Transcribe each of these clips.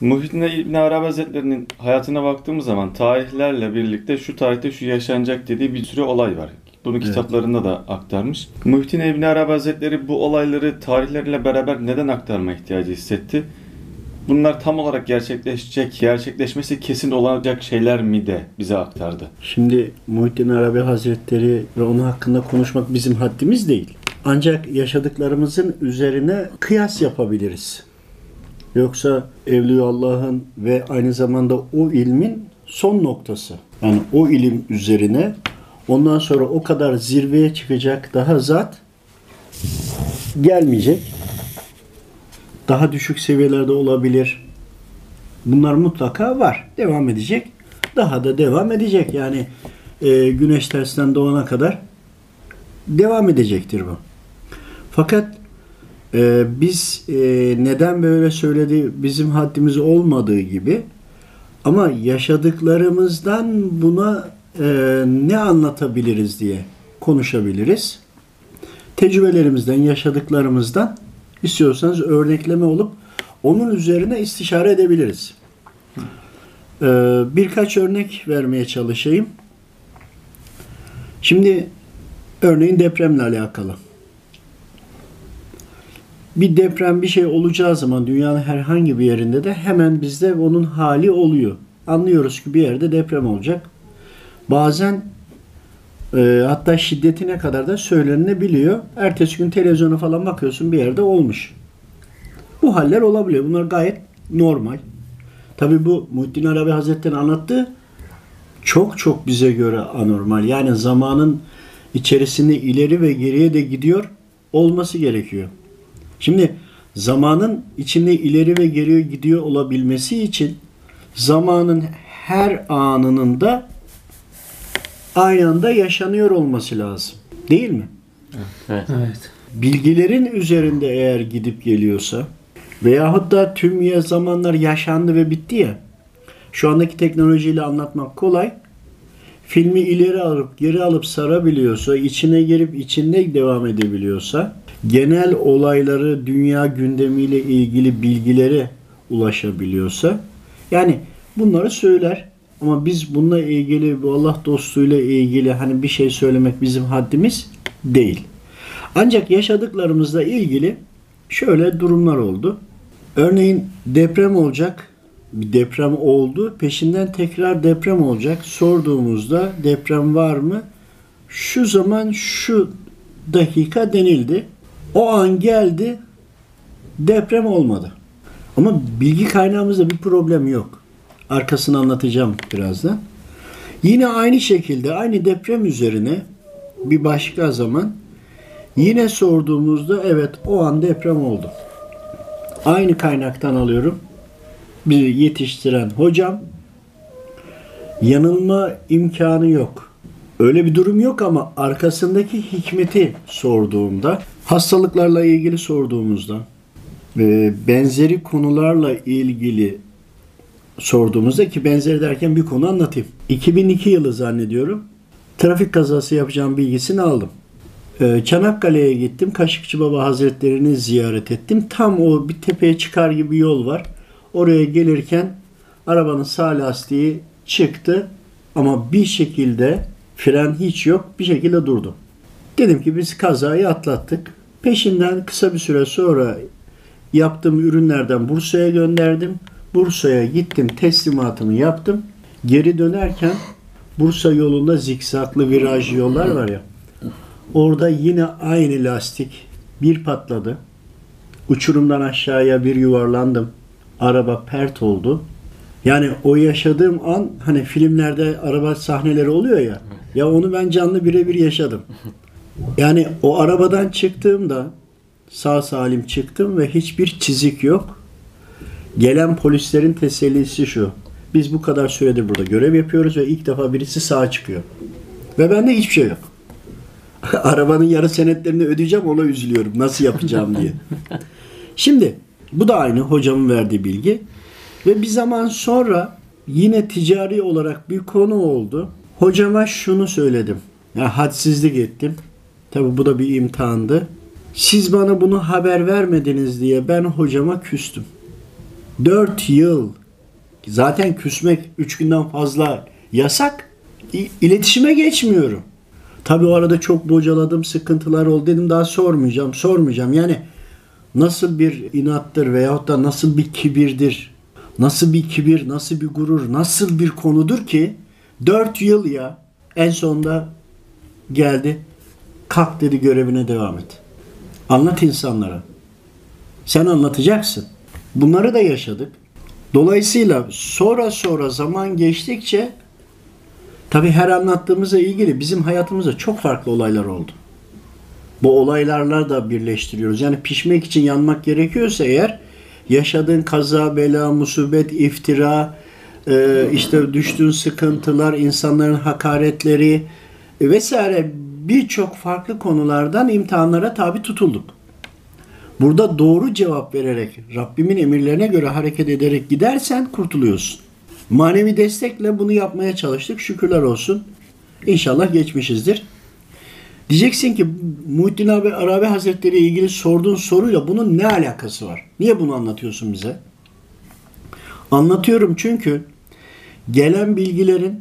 Muhittin İbn Arabi Hazretleri'nin hayatına baktığımız zaman tarihlerle birlikte şu tarihte şu yaşanacak dediği bir sürü olay var. Bunu Evet. kitaplarında da aktarmış. Muhittin İbn Arabi Hazretleri bu olayları tarihlerle beraber neden aktarma ihtiyacı hissetti? Bunlar tam olarak gerçekleşecek, gerçekleşmesi kesin olacak şeyler mi de bize aktardı? Şimdi Muhittin Arabi Hazretleri ve onun hakkında konuşmak bizim haddimiz değil. Ancak yaşadıklarımızın üzerine kıyas yapabiliriz. Yoksa Evliya Allah'ın ve aynı zamanda o ilmin son noktası. Yani o ilim üzerine ondan sonra o kadar zirveye çıkacak daha zat gelmeyecek. Daha düşük seviyelerde olabilir. Bunlar mutlaka var. Devam edecek. Daha da devam edecek. Yani e, güneş tersten doğana kadar devam edecektir bu. Fakat e, biz e, neden böyle söyledi bizim haddimiz olmadığı gibi ama yaşadıklarımızdan buna e, ne anlatabiliriz diye konuşabiliriz. Tecrübelerimizden, yaşadıklarımızdan istiyorsanız örnekleme olup onun üzerine istişare edebiliriz. Ee, birkaç örnek vermeye çalışayım. Şimdi örneğin depremle alakalı. Bir deprem bir şey olacağı zaman dünyanın herhangi bir yerinde de hemen bizde onun hali oluyor. Anlıyoruz ki bir yerde deprem olacak. Bazen e, hatta şiddetine kadar da söylenebiliyor. Ertesi gün televizyona falan bakıyorsun bir yerde olmuş. Bu haller olabiliyor. Bunlar gayet normal. Tabi bu Muhittin Arabi Hazretleri'nin anlattığı çok çok bize göre anormal. Yani zamanın içerisinde ileri ve geriye de gidiyor olması gerekiyor. Şimdi zamanın içinde ileri ve geriye gidiyor olabilmesi için zamanın her anının da aynı anda yaşanıyor olması lazım. Değil mi? Evet. Evet. bilgilerin üzerinde eğer gidip geliyorsa veyahut da tüm ya zamanlar yaşandı ve bitti ya şu andaki teknolojiyle anlatmak kolay. Filmi ileri alıp geri alıp sarabiliyorsa, içine girip içinde devam edebiliyorsa, genel olayları, dünya gündemiyle ilgili bilgilere ulaşabiliyorsa, yani bunları söyler. Ama biz bununla ilgili, bu Allah dostluğuyla ilgili hani bir şey söylemek bizim haddimiz değil. Ancak yaşadıklarımızla ilgili şöyle durumlar oldu. Örneğin deprem olacak. Bir deprem oldu. Peşinden tekrar deprem olacak. Sorduğumuzda deprem var mı? Şu zaman şu dakika denildi. O an geldi. Deprem olmadı. Ama bilgi kaynağımızda bir problem yok. Arkasını anlatacağım birazdan. Yine aynı şekilde aynı deprem üzerine bir başka zaman Yine sorduğumuzda evet o an deprem oldu. Aynı kaynaktan alıyorum. Bizi yetiştiren hocam yanılma imkanı yok. Öyle bir durum yok ama arkasındaki hikmeti sorduğumda, hastalıklarla ilgili sorduğumuzda, e, benzeri konularla ilgili sorduğumuzda ki benzeri derken bir konu anlatayım. 2002 yılı zannediyorum. Trafik kazası yapacağım bilgisini aldım. Ee, Çanakkale'ye gittim. Kaşıkçı Baba Hazretlerini ziyaret ettim. Tam o bir tepeye çıkar gibi yol var. Oraya gelirken arabanın sağ lastiği çıktı ama bir şekilde fren hiç yok. Bir şekilde durdu. Dedim ki biz kazayı atlattık. Peşinden kısa bir süre sonra yaptığım ürünlerden Bursa'ya gönderdim. Bursa'ya gittim teslimatımı yaptım. Geri dönerken Bursa yolunda zikzaklı viraj yollar var ya. Orada yine aynı lastik bir patladı. Uçurumdan aşağıya bir yuvarlandım. Araba pert oldu. Yani o yaşadığım an hani filmlerde araba sahneleri oluyor ya. Ya onu ben canlı birebir yaşadım. Yani o arabadan çıktığımda sağ salim çıktım ve hiçbir çizik yok. Gelen polislerin tesellisi şu. Biz bu kadar süredir burada görev yapıyoruz ve ilk defa birisi sağa çıkıyor. Ve bende hiçbir şey yok. Arabanın yarı senetlerini ödeyeceğim ona üzülüyorum. Nasıl yapacağım diye. Şimdi bu da aynı hocamın verdiği bilgi. Ve bir zaman sonra yine ticari olarak bir konu oldu. Hocama şunu söyledim. Ya hadsizlik ettim. Tabi bu da bir imtihandı. Siz bana bunu haber vermediniz diye ben hocama küstüm. 4 yıl zaten küsmek 3 günden fazla yasak. İletişime geçmiyorum. Tabii o arada çok bocaladım, sıkıntılar oldu dedim daha sormayacağım, sormayacağım. Yani nasıl bir inattır veyahut da nasıl bir kibirdir, nasıl bir kibir, nasıl bir gurur, nasıl bir konudur ki 4 yıl ya en sonunda geldi. Kalk dedi görevine devam et. Anlat insanlara. Sen anlatacaksın. Bunları da yaşadık. Dolayısıyla sonra sonra zaman geçtikçe tabii her anlattığımızla ilgili bizim hayatımızda çok farklı olaylar oldu. Bu olaylarla da birleştiriyoruz. Yani pişmek için yanmak gerekiyorsa eğer yaşadığın kaza, bela, musibet, iftira, e, işte düştüğün sıkıntılar, insanların hakaretleri vesaire birçok farklı konulardan imtihanlara tabi tutulduk. Burada doğru cevap vererek, Rabbimin emirlerine göre hareket ederek gidersen kurtuluyorsun. Manevi destekle bunu yapmaya çalıştık. Şükürler olsun. İnşallah geçmişizdir. Diyeceksin ki Muhittin abi Arabi Hazretleri ile ilgili sorduğun soruyla bunun ne alakası var? Niye bunu anlatıyorsun bize? Anlatıyorum çünkü gelen bilgilerin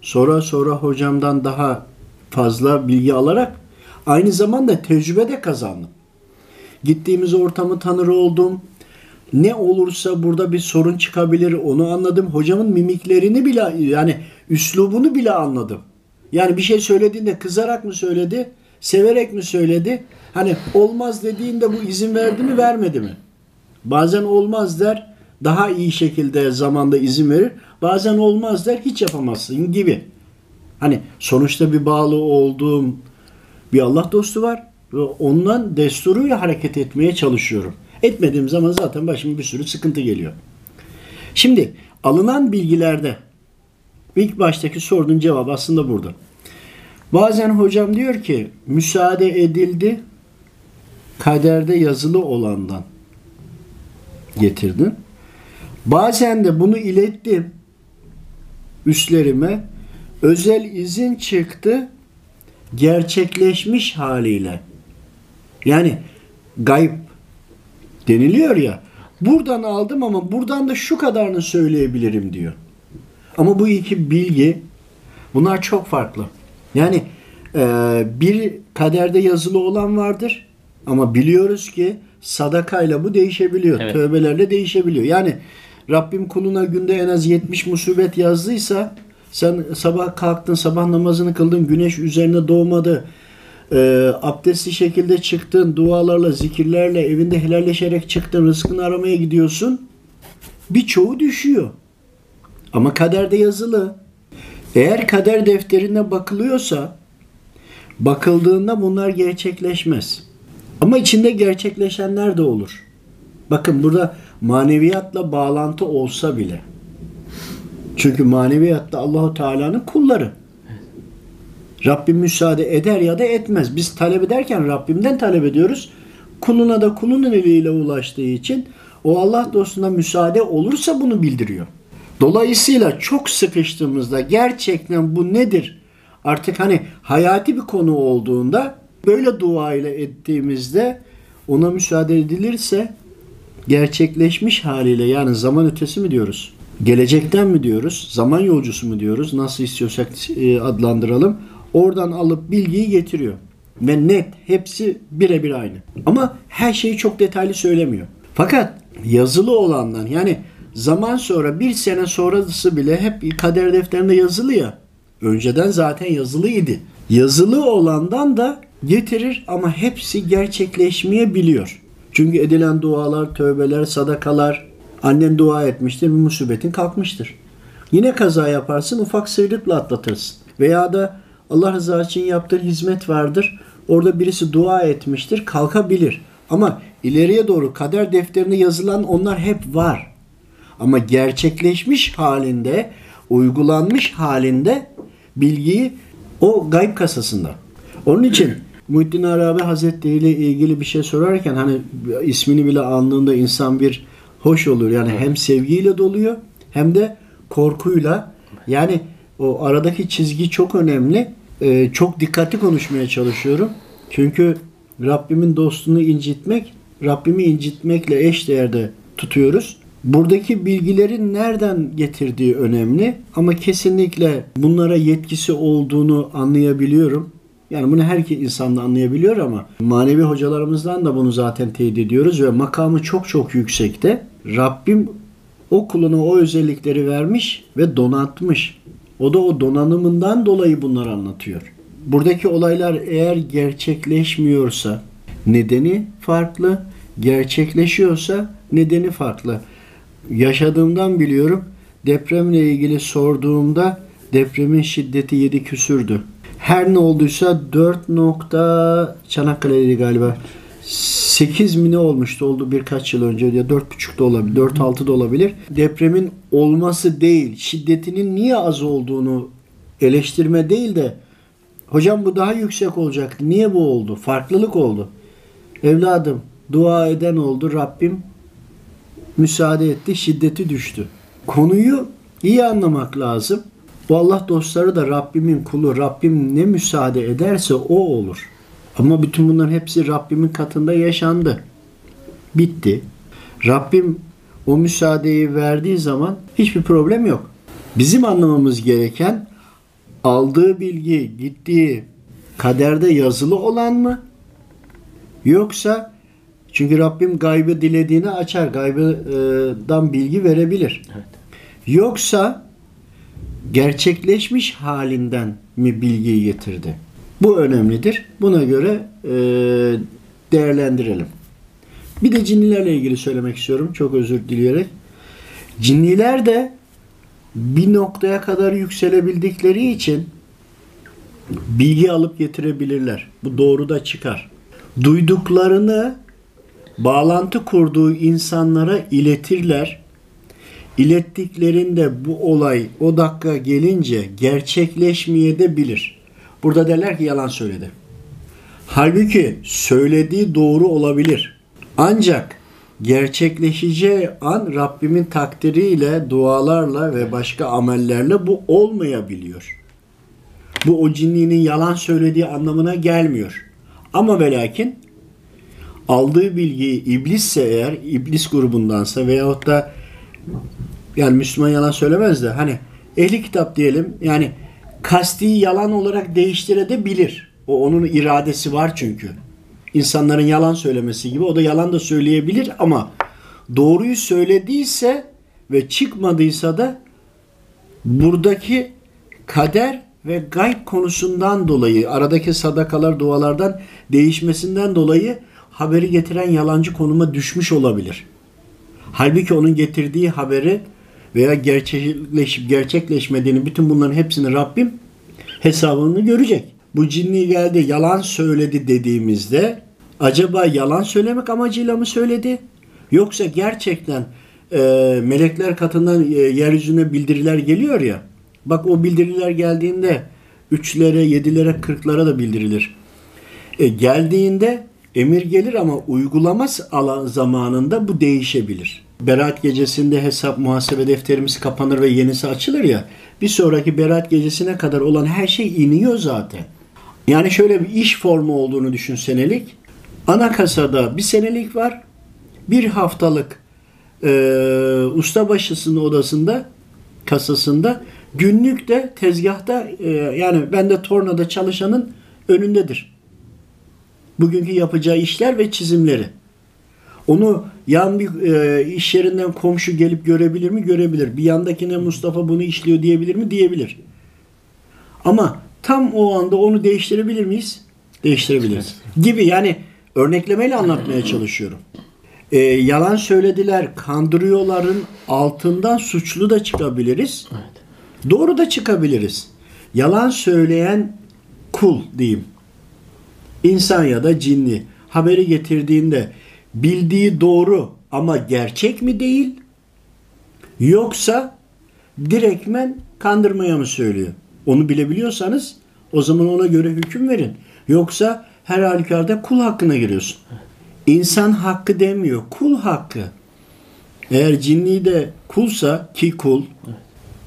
sonra sonra hocamdan daha fazla bilgi alarak aynı zamanda tecrübe de kazandım. Gittiğimiz ortamı tanır oldum. Ne olursa burada bir sorun çıkabilir onu anladım. Hocamın mimiklerini bile yani üslubunu bile anladım. Yani bir şey söylediğinde kızarak mı söyledi, severek mi söyledi? Hani olmaz dediğinde bu izin verdi mi, vermedi mi? Bazen olmaz der, daha iyi şekilde zamanda izin verir. Bazen olmaz der, hiç yapamazsın gibi. Hani sonuçta bir bağlı olduğum bir Allah dostu var ve ondan desturuyla hareket etmeye çalışıyorum. Etmediğim zaman zaten başıma bir sürü sıkıntı geliyor. Şimdi alınan bilgilerde ilk baştaki sorduğun cevap aslında burada. Bazen hocam diyor ki müsaade edildi kaderde yazılı olandan getirdin. Bazen de bunu ilettim üstlerime. Özel izin çıktı gerçekleşmiş haliyle. Yani gayb deniliyor ya. Buradan aldım ama buradan da şu kadarını söyleyebilirim diyor. Ama bu iki bilgi bunlar çok farklı. Yani e, bir kaderde yazılı olan vardır ama biliyoruz ki sadakayla bu değişebiliyor. Evet. Tövbelerle değişebiliyor. Yani Rabbim kuluna günde en az 70 musibet yazdıysa sen sabah kalktın, sabah namazını kıldın, güneş üzerine doğmadı. E, abdestli şekilde çıktın, dualarla, zikirlerle, evinde helalleşerek çıktın, rızkını aramaya gidiyorsun. Birçoğu düşüyor. Ama kaderde yazılı. Eğer kader defterine bakılıyorsa bakıldığında bunlar gerçekleşmez. Ama içinde gerçekleşenler de olur. Bakın burada maneviyatla bağlantı olsa bile. Çünkü maneviyatta Allahu Teala'nın kulları. Rabbim müsaade eder ya da etmez. Biz talep ederken Rabbimden talep ediyoruz. Kuluna da kulunun eliyle ulaştığı için o Allah dostuna müsaade olursa bunu bildiriyor. Dolayısıyla çok sıkıştığımızda gerçekten bu nedir? Artık hani hayati bir konu olduğunda böyle dua ile ettiğimizde ona müsaade edilirse gerçekleşmiş haliyle yani zaman ötesi mi diyoruz? Gelecekten mi diyoruz? Zaman yolcusu mu diyoruz? Nasıl istiyorsak e, adlandıralım. Oradan alıp bilgiyi getiriyor. Ve net hepsi birebir aynı. Ama her şeyi çok detaylı söylemiyor. Fakat yazılı olandan yani zaman sonra bir sene sonrası bile hep kader defterinde yazılı ya. Önceden zaten yazılıydı. Yazılı olandan da getirir ama hepsi gerçekleşmeyebiliyor. Çünkü edilen dualar, tövbeler, sadakalar, annen dua etmiştir, bir musibetin kalkmıştır. Yine kaza yaparsın, ufak sıyrıkla atlatırsın. Veya da Allah rızası için yaptığın hizmet vardır. Orada birisi dua etmiştir, kalkabilir. Ama ileriye doğru kader defterine yazılan onlar hep var. Ama gerçekleşmiş halinde, uygulanmış halinde bilgiyi o gayb kasasında. Onun için Muhittin Arabi Hazretleri ile ilgili bir şey sorarken hani ismini bile andığında insan bir hoş olur. Yani hem sevgiyle doluyor hem de korkuyla. Yani o aradaki çizgi çok önemli. Ee, çok dikkatli konuşmaya çalışıyorum. Çünkü Rabbimin dostunu incitmek, Rabbimi incitmekle eş değerde tutuyoruz. Buradaki bilgilerin nereden getirdiği önemli ama kesinlikle bunlara yetkisi olduğunu anlayabiliyorum. Yani bunu her insan da anlayabiliyor ama manevi hocalarımızdan da bunu zaten teyit ediyoruz ve makamı çok çok yüksekte. Rabbim o kuluna o özellikleri vermiş ve donatmış. O da o donanımından dolayı bunları anlatıyor. Buradaki olaylar eğer gerçekleşmiyorsa nedeni farklı, gerçekleşiyorsa nedeni farklı. Yaşadığımdan biliyorum. Depremle ilgili sorduğumda depremin şiddeti 7 küsürdü. Her ne olduysa 4 nokta Çanakkale'ydi galiba. 8 mi ne olmuştu oldu birkaç yıl önce ya 4.5 da olabilir 4.6 da olabilir. Depremin olması değil şiddetinin niye az olduğunu eleştirme değil de hocam bu daha yüksek olacaktı. Niye bu oldu? Farklılık oldu. Evladım dua eden oldu Rabbim müsaade etti şiddeti düştü. Konuyu iyi anlamak lazım. Bu Allah dostları da Rabbimin kulu. Rabbim ne müsaade ederse o olur. Ama bütün bunların hepsi Rabbimin katında yaşandı. Bitti. Rabbim o müsaadeyi verdiği zaman hiçbir problem yok. Bizim anlamamız gereken aldığı bilgi gittiği kaderde yazılı olan mı? Yoksa çünkü Rabbim gaybı dilediğini açar. Gaybıdan bilgi verebilir. Evet. Yoksa gerçekleşmiş halinden mi bilgiyi getirdi? Bu önemlidir. Buna göre e, değerlendirelim. Bir de cinnilerle ilgili söylemek istiyorum. Çok özür dileyerek. Cinniler de bir noktaya kadar yükselebildikleri için bilgi alıp getirebilirler. Bu doğru da çıkar. Duyduklarını bağlantı kurduğu insanlara iletirler. İlettiklerinde bu olay o dakika gelince gerçekleşmeye de bilir. Burada derler ki yalan söyledi. Halbuki söylediği doğru olabilir. Ancak gerçekleşeceği an Rabbimin takdiriyle, dualarla ve başka amellerle bu olmayabiliyor. Bu o cinliğinin yalan söylediği anlamına gelmiyor. Ama ve lakin aldığı bilgiyi iblisse eğer, iblis grubundansa veyahut da yani Müslüman yalan söylemez de hani ehli kitap diyelim yani kasti yalan olarak değiştirebilir. O onun iradesi var çünkü. İnsanların yalan söylemesi gibi o da yalan da söyleyebilir ama doğruyu söylediyse ve çıkmadıysa da buradaki kader ve gayb konusundan dolayı aradaki sadakalar dualardan değişmesinden dolayı haberi getiren yalancı konuma düşmüş olabilir. Halbuki onun getirdiği haberi veya gerçekleşip gerçekleşmediğini bütün bunların hepsini Rabbim hesabını görecek. Bu cinni geldi yalan söyledi dediğimizde acaba yalan söylemek amacıyla mı söyledi? Yoksa gerçekten e, melekler katından e, yeryüzüne bildiriler geliyor ya. Bak o bildiriler geldiğinde üçlere, yedilere, kırklara da bildirilir. E, geldiğinde emir gelir ama uygulaması alan zamanında bu değişebilir. Berat gecesinde hesap muhasebe defterimiz kapanır ve yenisi açılır ya. Bir sonraki Berat gecesine kadar olan her şey iniyor zaten. Yani şöyle bir iş formu olduğunu düşün senelik. Ana kasada bir senelik var. Bir haftalık e, ustabaşısının odasında kasasında günlük de tezgahta e, yani bende tornada çalışanın önündedir. Bugünkü yapacağı işler ve çizimleri. Onu yan bir e, iş yerinden komşu gelip görebilir mi? Görebilir. Bir yandakine Mustafa bunu işliyor diyebilir mi? Diyebilir. Ama tam o anda onu değiştirebilir miyiz? Değiştirebiliriz. Gibi yani örneklemeyle anlatmaya çalışıyorum. E, yalan söylediler, kandırıyorların altından suçlu da çıkabiliriz. Evet. Doğru da çıkabiliriz. Yalan söyleyen kul diyeyim. İnsan ya da cinli haberi getirdiğinde bildiği doğru ama gerçek mi değil? Yoksa direktmen kandırmaya mı söylüyor? Onu bilebiliyorsanız o zaman ona göre hüküm verin. Yoksa her halükarda kul hakkına giriyorsun. İnsan hakkı demiyor. Kul hakkı. Eğer cinni de kulsa ki kul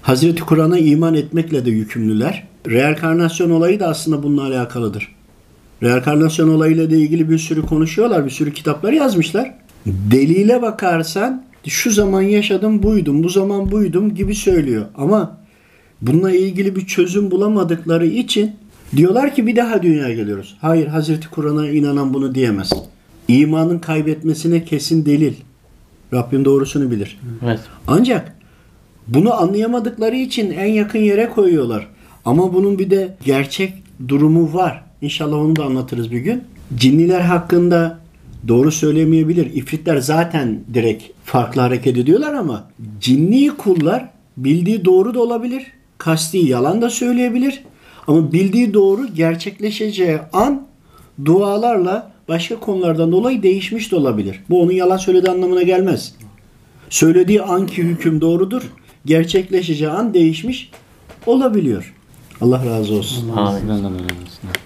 Hazreti Kur'an'a iman etmekle de yükümlüler. Reenkarnasyon olayı da aslında bununla alakalıdır. Reenkarnasyon olayıyla da ilgili bir sürü konuşuyorlar. Bir sürü kitaplar yazmışlar. Delile bakarsan şu zaman yaşadım buydum, bu zaman buydum gibi söylüyor. Ama bununla ilgili bir çözüm bulamadıkları için diyorlar ki bir daha dünyaya geliyoruz. Hayır Hazreti Kur'an'a inanan bunu diyemez. İmanın kaybetmesine kesin delil. Rabbim doğrusunu bilir. Evet. Ancak bunu anlayamadıkları için en yakın yere koyuyorlar. Ama bunun bir de gerçek durumu var. İnşallah onu da anlatırız bir gün. Cinniler hakkında doğru söylemeyebilir. İfritler zaten direkt farklı hareket ediyorlar ama cinni kullar bildiği doğru da olabilir. Kasti yalan da söyleyebilir. Ama bildiği doğru gerçekleşeceği an dualarla başka konulardan dolayı değişmiş de olabilir. Bu onun yalan söylediği anlamına gelmez. Söylediği anki hüküm doğrudur. Gerçekleşeceği an değişmiş olabiliyor. Allah razı olsun. De öyle olsun.